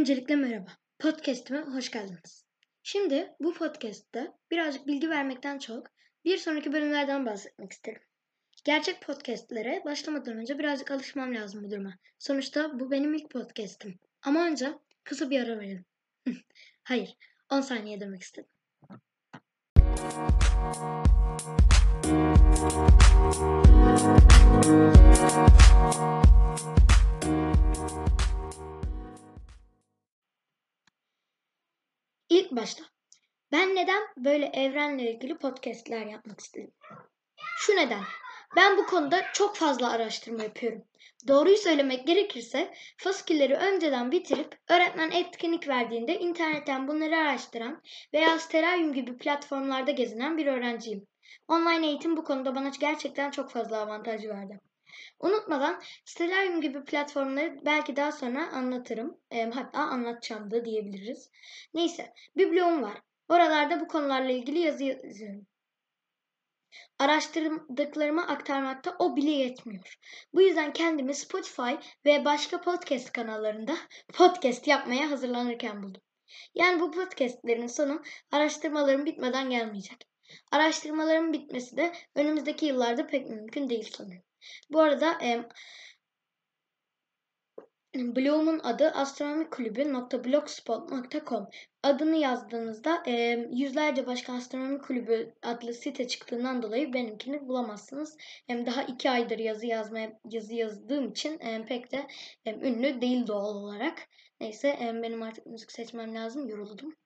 Öncelikle merhaba. Podcast'ime hoş geldiniz. Şimdi bu podcast'te birazcık bilgi vermekten çok bir sonraki bölümlerden bahsetmek isterim. Gerçek podcastlere başlamadan önce birazcık alışmam lazım bu duruma. Sonuçta bu benim ilk podcast'im. Ama önce kısa bir ara verelim. Hayır, 10 saniye demek istedim. İlk başta ben neden böyle evrenle ilgili podcastler yapmak istedim? Şu neden. Ben bu konuda çok fazla araştırma yapıyorum. Doğruyu söylemek gerekirse fasikülleri önceden bitirip öğretmen etkinlik verdiğinde internetten bunları araştıran veya Sterarium gibi platformlarda gezinen bir öğrenciyim. Online eğitim bu konuda bana gerçekten çok fazla avantaj verdi. Unutmadan Stellarium gibi platformları belki daha sonra anlatırım. E, hatta anlatacağım da diyebiliriz. Neyse bir blogum var. Oralarda bu konularla ilgili yazı yazıyorum. Araştırdıklarımı aktarmakta o bile yetmiyor. Bu yüzden kendimi Spotify ve başka podcast kanallarında podcast yapmaya hazırlanırken buldum. Yani bu podcastlerin sonu araştırmalarım bitmeden gelmeyecek. Araştırmaların bitmesi de önümüzdeki yıllarda pek mümkün değil sanırım. Bu arada e, Bloom'un adı astronomikulübü.blogspot.com Adını yazdığınızda e, yüzlerce başka astronomi kulübü adlı site çıktığından dolayı benimkini bulamazsınız. Hem daha iki aydır yazı yazmaya yazı yazdığım için e, pek de e, ünlü değil doğal olarak. Neyse e, benim artık müzik seçmem lazım. Yoruldum.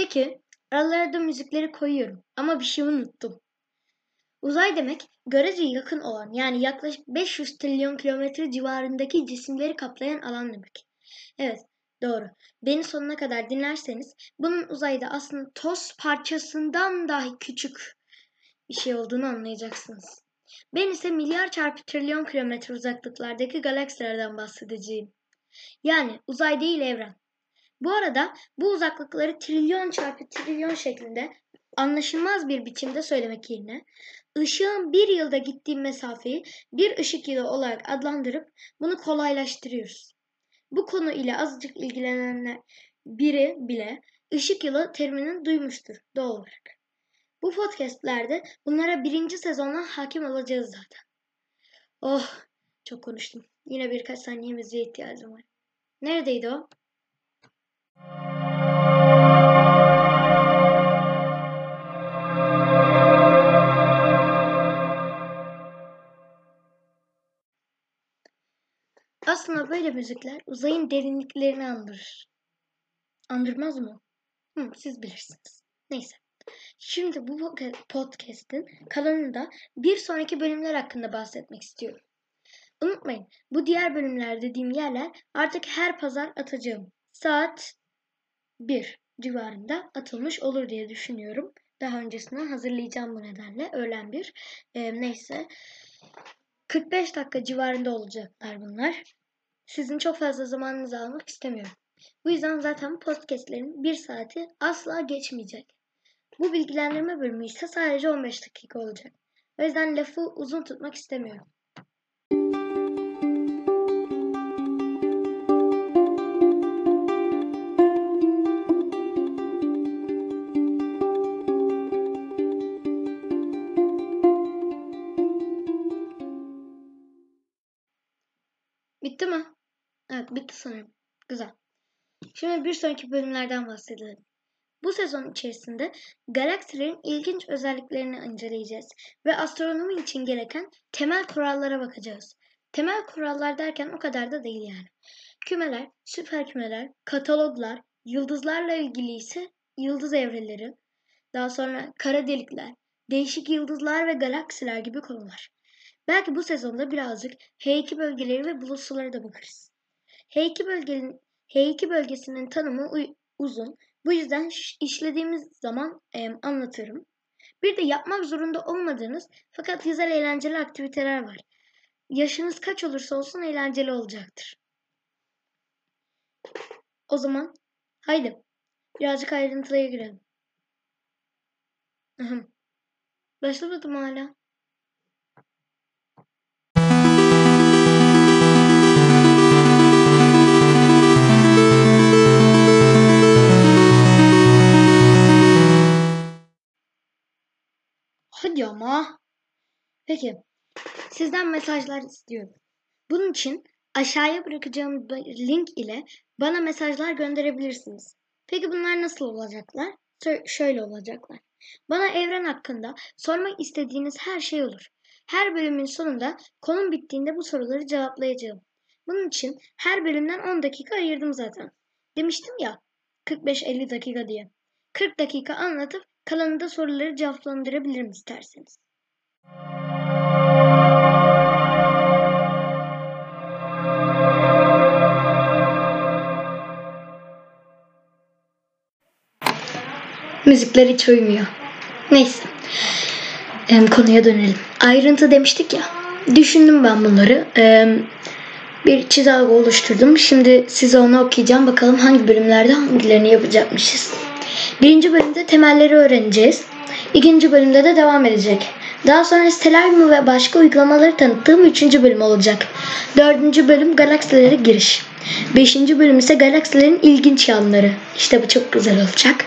Peki aralara da müzikleri koyuyorum ama bir şey unuttum. Uzay demek görece yakın olan yani yaklaşık 500 trilyon kilometre civarındaki cisimleri kaplayan alan demek. Evet doğru. Beni sonuna kadar dinlerseniz bunun uzayda aslında toz parçasından dahi küçük bir şey olduğunu anlayacaksınız. Ben ise milyar çarpı trilyon kilometre uzaklıklardaki galaksilerden bahsedeceğim. Yani uzay değil evren. Bu arada bu uzaklıkları trilyon çarpı trilyon şeklinde anlaşılmaz bir biçimde söylemek yerine ışığın bir yılda gittiği mesafeyi bir ışık yılı olarak adlandırıp bunu kolaylaştırıyoruz. Bu konu ile azıcık ilgilenenler biri bile ışık yılı terimini duymuştur doğal olarak. Bu podcastlerde bunlara birinci sezondan hakim olacağız zaten. Oh çok konuştum. Yine birkaç saniye müziğe ihtiyacım var. Neredeydi o? Aslında böyle müzikler uzayın derinliklerini andırır. Andırmaz mı? Hı, siz bilirsiniz. Neyse. Şimdi bu podcast'in kalanında bir sonraki bölümler hakkında bahsetmek istiyorum. Unutmayın bu diğer bölümler dediğim yerler artık her pazar atacağım. Saat 1 civarında atılmış olur diye düşünüyorum. Daha öncesinden hazırlayacağım bu nedenle. Öğlen bir. E, neyse. 45 dakika civarında olacaklar bunlar. Sizin çok fazla zamanınızı almak istemiyorum. Bu yüzden zaten podcastlerin bir saati asla geçmeyecek. Bu bilgilendirme bölümü ise sadece 15 dakika olacak. O yüzden lafı uzun tutmak istemiyorum. Bitti sanırım. Güzel. Şimdi bir sonraki bölümlerden bahsedelim. Bu sezon içerisinde galaksilerin ilginç özelliklerini inceleyeceğiz ve astronomi için gereken temel kurallara bakacağız. Temel kurallar derken o kadar da değil yani. Kümeler, süper kümeler, kataloglar, yıldızlarla ilgili ise yıldız evreleri, daha sonra kara delikler, değişik yıldızlar ve galaksiler gibi konular. Belki bu sezonda birazcık H2 bölgeleri ve bulut suları da bakarız. H2 bölgenin H2 bölgesinin tanımı uzun. Bu yüzden işlediğimiz zaman e, anlatırım. Bir de yapmak zorunda olmadığınız fakat güzel eğlenceli aktiviteler var. Yaşınız kaç olursa olsun eğlenceli olacaktır. O zaman haydi birazcık ayrıntıya girelim. Başlamadım hala. Ama. Peki. Sizden mesajlar istiyorum. Bunun için aşağıya bırakacağım link ile bana mesajlar gönderebilirsiniz. Peki bunlar nasıl olacaklar? şöyle olacaklar. Bana evren hakkında sormak istediğiniz her şey olur. Her bölümün sonunda konum bittiğinde bu soruları cevaplayacağım. Bunun için her bölümden 10 dakika ayırdım zaten. Demiştim ya 45-50 dakika diye. 40 dakika anlatıp kalanında soruları cevaplandırabilirim isterseniz. Müzikler hiç uymuyor. Neyse. Ee, konuya dönelim. Ayrıntı demiştik ya. Düşündüm ben bunları. Ee, bir çizelge oluşturdum. Şimdi size onu okuyacağım. Bakalım hangi bölümlerde hangilerini yapacakmışız. Birinci bölümde temelleri öğreneceğiz. İkinci bölümde de devam edecek. Daha sonra Stellarium ve başka uygulamaları tanıttığım üçüncü bölüm olacak. Dördüncü bölüm galaksilere giriş. Beşinci bölüm ise galaksilerin ilginç yanları. İşte bu çok güzel olacak.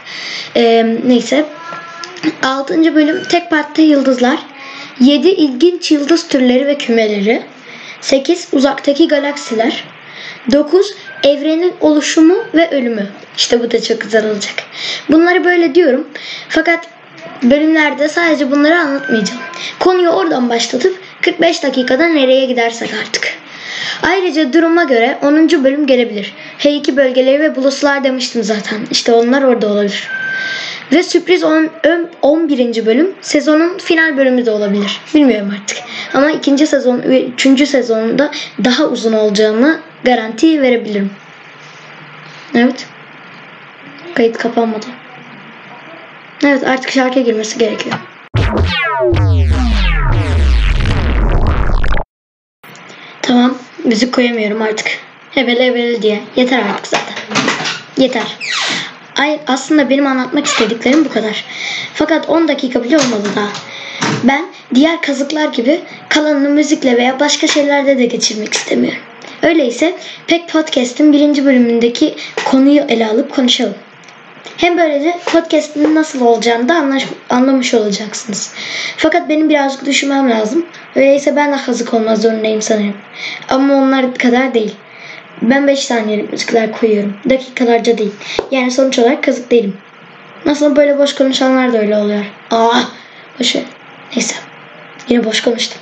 Ee, neyse. Altıncı bölüm tek partta yıldızlar. Yedi ilginç yıldız türleri ve kümeleri. Sekiz uzaktaki galaksiler. Dokuz evrenin oluşumu ve ölümü. İşte bu da çok güzel olacak. Bunları böyle diyorum. Fakat bölümlerde sadece bunları anlatmayacağım. Konuyu oradan başlatıp 45 dakikada nereye gidersek artık. Ayrıca duruma göre 10. bölüm gelebilir. H2 bölgeleri ve bulutlar demiştim zaten. İşte onlar orada olabilir. Ve sürpriz 10, 11. bölüm sezonun final bölümü de olabilir. Bilmiyorum artık. Ama ikinci sezon ve üçüncü sezonunda daha uzun olacağını garanti verebilirim. Evet. Kayıt kapanmadı. Evet artık şarkıya girmesi gerekiyor. Tamam. Müzik koyamıyorum artık. Hebele hebele diye. Yeter artık zaten. Yeter. Ay, aslında benim anlatmak istediklerim bu kadar. Fakat 10 dakika bile olmadı daha. Ben diğer kazıklar gibi kalanını müzikle veya başka şeylerde de geçirmek istemiyorum. Öyleyse Pek Podcast'in birinci bölümündeki konuyu ele alıp konuşalım. Hem böylece podcast'in nasıl olacağını da anlaş, anlamış olacaksınız. Fakat benim birazcık düşünmem lazım. Öyleyse ben de hazık olmaz zorundayım sanırım. Ama onlar kadar değil. Ben 5 saniyelik müzikler koyuyorum. Dakikalarca değil. Yani sonuç olarak kazık değilim. Nasıl böyle boş konuşanlar da öyle oluyor. Aa, boş Neyse. Yine boş konuştum.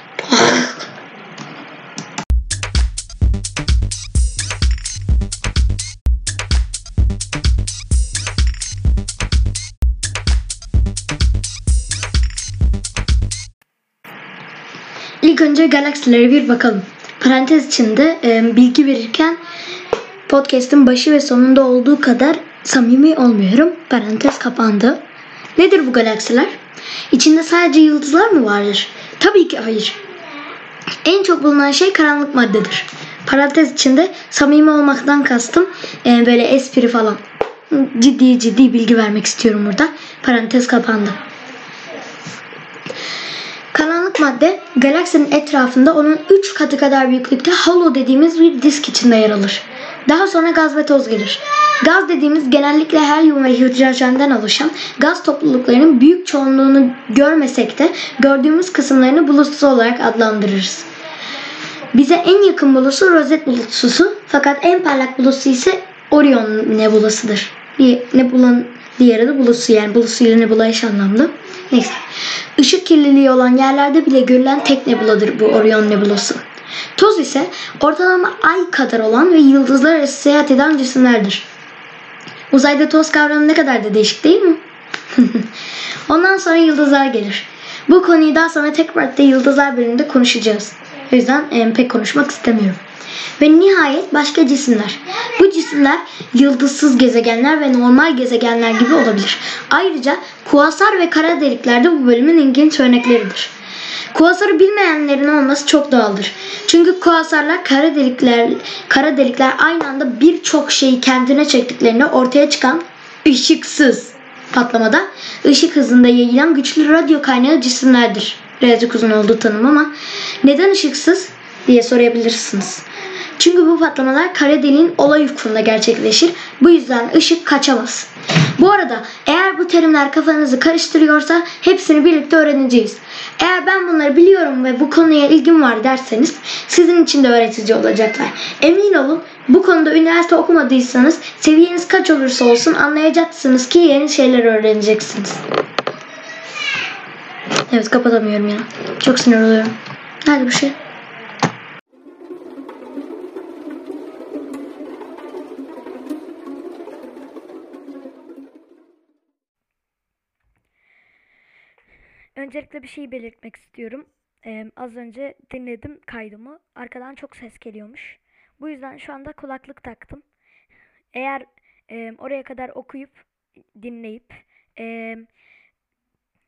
Önce galaksilere bir bakalım. Parantez içinde e, bilgi verirken podcast'in başı ve sonunda olduğu kadar samimi olmuyorum. Parantez kapandı. Nedir bu galaksiler? İçinde sadece yıldızlar mı vardır? Tabii ki hayır. En çok bulunan şey karanlık maddedir. Parantez içinde samimi olmaktan kastım e, böyle espri falan. Ciddi ciddi bilgi vermek istiyorum burada. Parantez kapandı. Madde galaksinin etrafında onun 3 katı kadar büyüklükte halo dediğimiz bir disk içinde yer alır. Daha sonra gaz ve toz gelir. Gaz dediğimiz genellikle helyum ve hidrojenden oluşan gaz topluluklarının büyük çoğunluğunu görmesek de gördüğümüz kısımlarını bulutsuz olarak adlandırırız. Bize en yakın bulusu rozet bulutsusu fakat en parlak bulusu ise Orion nebulasıdır. Nebulanın diğeri de bulusu yani bulusu ile nebula eş anlamlı. Neyse. Işık kirliliği olan yerlerde bile görülen tek nebuladır bu Orion nebulası. Toz ise ortalama ay kadar olan ve yıldızlar arası seyahat eden cisimlerdir. Uzayda toz kavramı ne kadar da değişik değil mi? Ondan sonra yıldızlar gelir. Bu konuyu daha sonra tek partta yıldızlar bölümünde konuşacağız. O yüzden pek konuşmak istemiyorum. Ve nihayet başka cisimler. Bu cisimler yıldızsız gezegenler ve normal gezegenler gibi olabilir. Ayrıca kuasar ve kara delikler de bu bölümün ilginç örnekleridir. Kuasarı bilmeyenlerin olması çok doğaldır. Çünkü kuasarlar kara delikler, kara delikler aynı anda birçok şeyi kendine çektiklerinde ortaya çıkan ışıksız patlamada ışık hızında yayılan güçlü radyo kaynağı cisimlerdir. Birazcık uzun oldu tanım ama neden ışıksız diye sorabilirsiniz. Çünkü bu patlamalar kara deliğin olay ufkunda gerçekleşir. Bu yüzden ışık kaçamaz. Bu arada eğer bu terimler kafanızı karıştırıyorsa hepsini birlikte öğreneceğiz. Eğer ben bunları biliyorum ve bu konuya ilgim var derseniz sizin için de öğretici olacaklar. Emin olun bu konuda üniversite okumadıysanız seviyeniz kaç olursa olsun anlayacaksınız ki yeni şeyler öğreneceksiniz. Evet kapatamıyorum ya. Çok sinir oluyorum. Nerede bu şey? Öncelikle bir şey belirtmek istiyorum. Ee, az önce dinledim kaydımı. Arkadan çok ses geliyormuş. Bu yüzden şu anda kulaklık taktım. Eğer e, oraya kadar okuyup dinleyip e,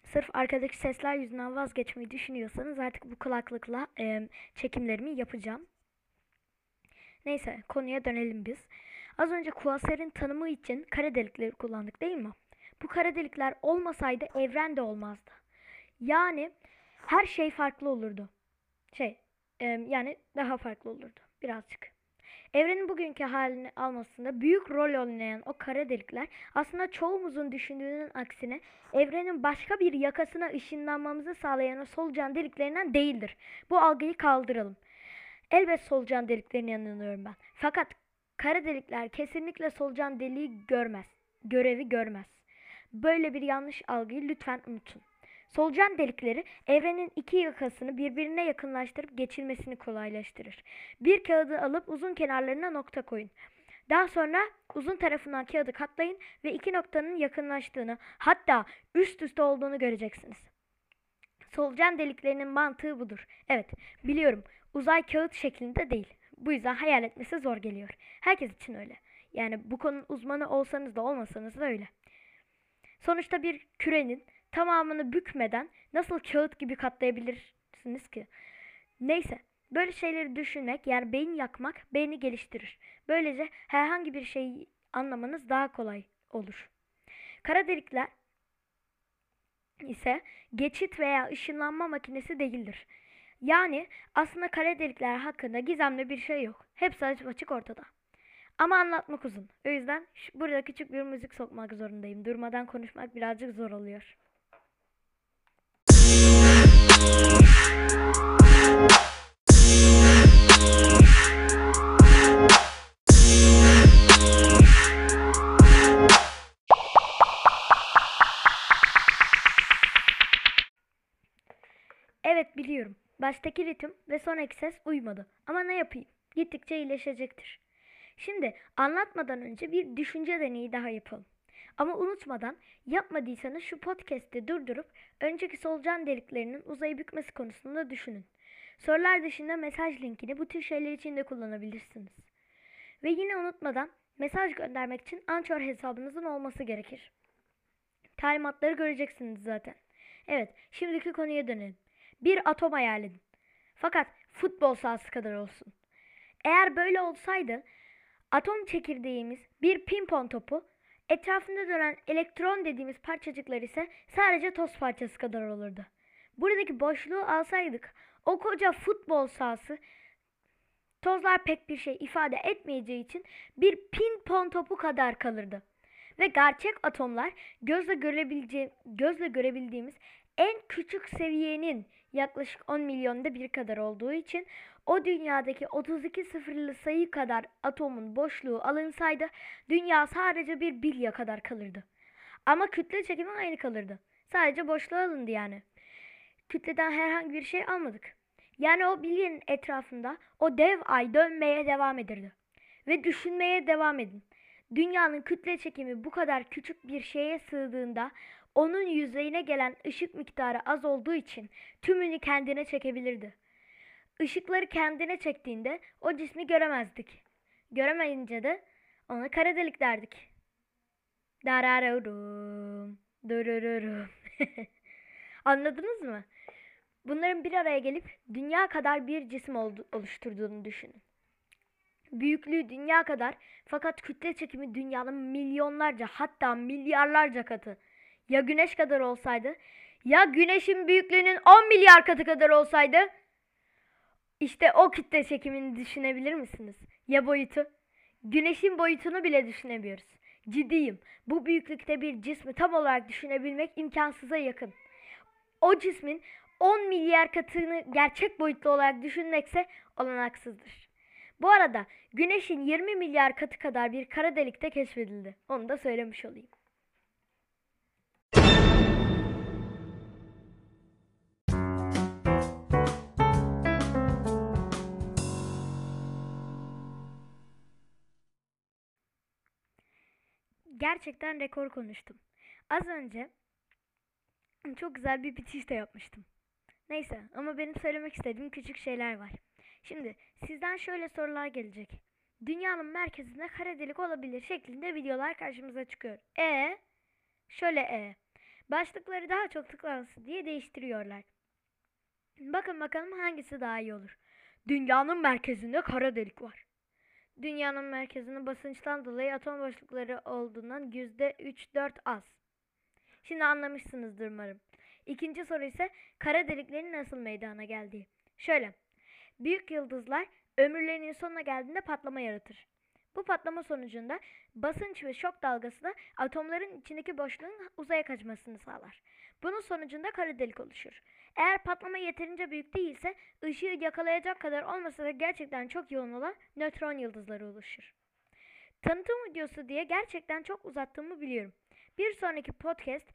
sırf arkadaki sesler yüzünden vazgeçmeyi düşünüyorsanız artık bu kulaklıkla e, çekimlerimi yapacağım. Neyse konuya dönelim biz. Az önce kuaserin tanımı için kara delikleri kullandık değil mi? Bu kara delikler olmasaydı evren de olmazdı. Yani her şey farklı olurdu. Şey, e, yani daha farklı olurdu birazcık. Evrenin bugünkü halini almasında büyük rol oynayan o kara delikler aslında çoğumuzun düşündüğünün aksine evrenin başka bir yakasına ışınlanmamızı sağlayan o solucan deliklerinden değildir. Bu algıyı kaldıralım. Elbet solucan deliklerine inanıyorum ben. Fakat kara delikler kesinlikle solucan deliği görmez. Görevi görmez. Böyle bir yanlış algıyı lütfen unutun. Solucan delikleri evrenin iki yakasını birbirine yakınlaştırıp geçilmesini kolaylaştırır. Bir kağıdı alıp uzun kenarlarına nokta koyun. Daha sonra uzun tarafından kağıdı katlayın ve iki noktanın yakınlaştığını hatta üst üste olduğunu göreceksiniz. Solucan deliklerinin mantığı budur. Evet biliyorum uzay kağıt şeklinde değil. Bu yüzden hayal etmesi zor geliyor. Herkes için öyle. Yani bu konunun uzmanı olsanız da olmasanız da öyle. Sonuçta bir kürenin tamamını bükmeden nasıl kağıt gibi katlayabilirsiniz ki? Neyse, böyle şeyleri düşünmek yani beyin yakmak beyni geliştirir. Böylece herhangi bir şeyi anlamanız daha kolay olur. Kara delikler ise geçit veya ışınlanma makinesi değildir. Yani aslında kara delikler hakkında gizemli bir şey yok. Hepsi açık ortada. Ama anlatmak uzun. O yüzden burada küçük bir müzik sokmak zorundayım. Durmadan konuşmak birazcık zor oluyor. Evet biliyorum. Baştaki ritim ve sonraki ses uymadı. Ama ne yapayım? Gittikçe iyileşecektir. Şimdi anlatmadan önce bir düşünce deneyi daha yapalım. Ama unutmadan yapmadıysanız şu podcast'i durdurup önceki solucan deliklerinin uzayı bükmesi konusunda düşünün. Sorular dışında mesaj linkini bu tür şeyler için de kullanabilirsiniz. Ve yine unutmadan mesaj göndermek için Anchor hesabınızın olması gerekir. Talimatları göreceksiniz zaten. Evet, şimdiki konuya dönelim. Bir atom hayal edin. Fakat futbol sahası kadar olsun. Eğer böyle olsaydı atom çekirdeğimiz bir pimpon topu, etrafında dönen elektron dediğimiz parçacıklar ise sadece toz parçası kadar olurdu. Buradaki boşluğu alsaydık o koca futbol sahası tozlar pek bir şey ifade etmeyeceği için bir pimpon topu kadar kalırdı. Ve gerçek atomlar gözle görebileceğim, gözle görebildiğimiz en küçük seviyenin yaklaşık 10 milyonda bir kadar olduğu için o dünyadaki 32 sıfırlı sayı kadar atomun boşluğu alınsaydı dünya sadece bir bilya kadar kalırdı. Ama kütle çekimi aynı kalırdı. Sadece boşluğu alındı yani. Kütleden herhangi bir şey almadık. Yani o bilyenin etrafında o dev ay dönmeye devam ederdi. Ve düşünmeye devam edin. Dünyanın kütle çekimi bu kadar küçük bir şeye sığdığında onun yüzeyine gelen ışık miktarı az olduğu için tümünü kendine çekebilirdi. Işıkları kendine çektiğinde o cismi göremezdik. Göremeyince de ona kara delik derdik. Dararurum. Durururum. Anladınız mı? Bunların bir araya gelip dünya kadar bir cisim oluşturduğunu düşünün. Büyüklüğü dünya kadar fakat kütle çekimi dünyanın milyonlarca hatta milyarlarca katı. Ya güneş kadar olsaydı? Ya güneşin büyüklüğünün 10 milyar katı kadar olsaydı? İşte o kütle çekimini düşünebilir misiniz? Ya boyutu? Güneşin boyutunu bile düşünemiyoruz. Ciddiyim. Bu büyüklükte bir cismi tam olarak düşünebilmek imkansıza yakın. O cismin 10 milyar katını gerçek boyutlu olarak düşünmekse olanaksızdır. Bu arada Güneş'in 20 milyar katı kadar bir kara delikte keşfedildi. Onu da söylemiş olayım. Gerçekten rekor konuştum. Az önce çok güzel bir bitiş de yapmıştım. Neyse ama benim söylemek istediğim küçük şeyler var. Şimdi sizden şöyle sorular gelecek. Dünyanın merkezinde kara delik olabilir şeklinde videolar karşımıza çıkıyor. E şöyle e. Başlıkları daha çok tıklansın diye değiştiriyorlar. Bakın bakalım hangisi daha iyi olur. Dünyanın merkezinde kara delik var. Dünyanın merkezinde basınçtan dolayı atom boşlukları olduğundan %3-4 az. Şimdi anlamışsınızdır umarım. İkinci soru ise kara deliklerin nasıl meydana geldiği. Şöyle. Büyük yıldızlar ömürlerinin sonuna geldiğinde patlama yaratır. Bu patlama sonucunda basınç ve şok dalgası da atomların içindeki boşluğun uzaya kaçmasını sağlar. Bunun sonucunda kara delik oluşur. Eğer patlama yeterince büyük değilse ışığı yakalayacak kadar olmasa da gerçekten çok yoğun olan nötron yıldızları oluşur. Tanıtım videosu diye gerçekten çok uzattığımı biliyorum. Bir sonraki podcast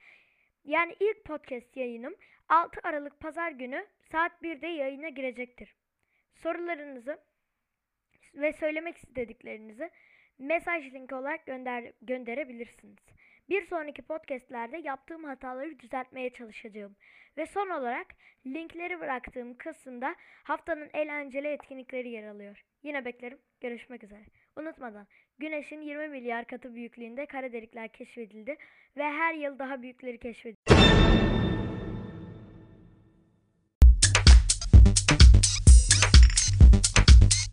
yani ilk podcast yayınım 6 Aralık Pazar günü saat 1'de yayına girecektir. Sorularınızı ve söylemek istediklerinizi mesaj linki olarak gönder gönderebilirsiniz. Bir sonraki podcastlerde yaptığım hataları düzeltmeye çalışacağım. Ve son olarak linkleri bıraktığım kısımda haftanın eğlenceli etkinlikleri yer alıyor. Yine beklerim. Görüşmek üzere. Unutmadan Güneş'in 20 milyar katı büyüklüğünde kara delikler keşfedildi ve her yıl daha büyükleri keşfedildi.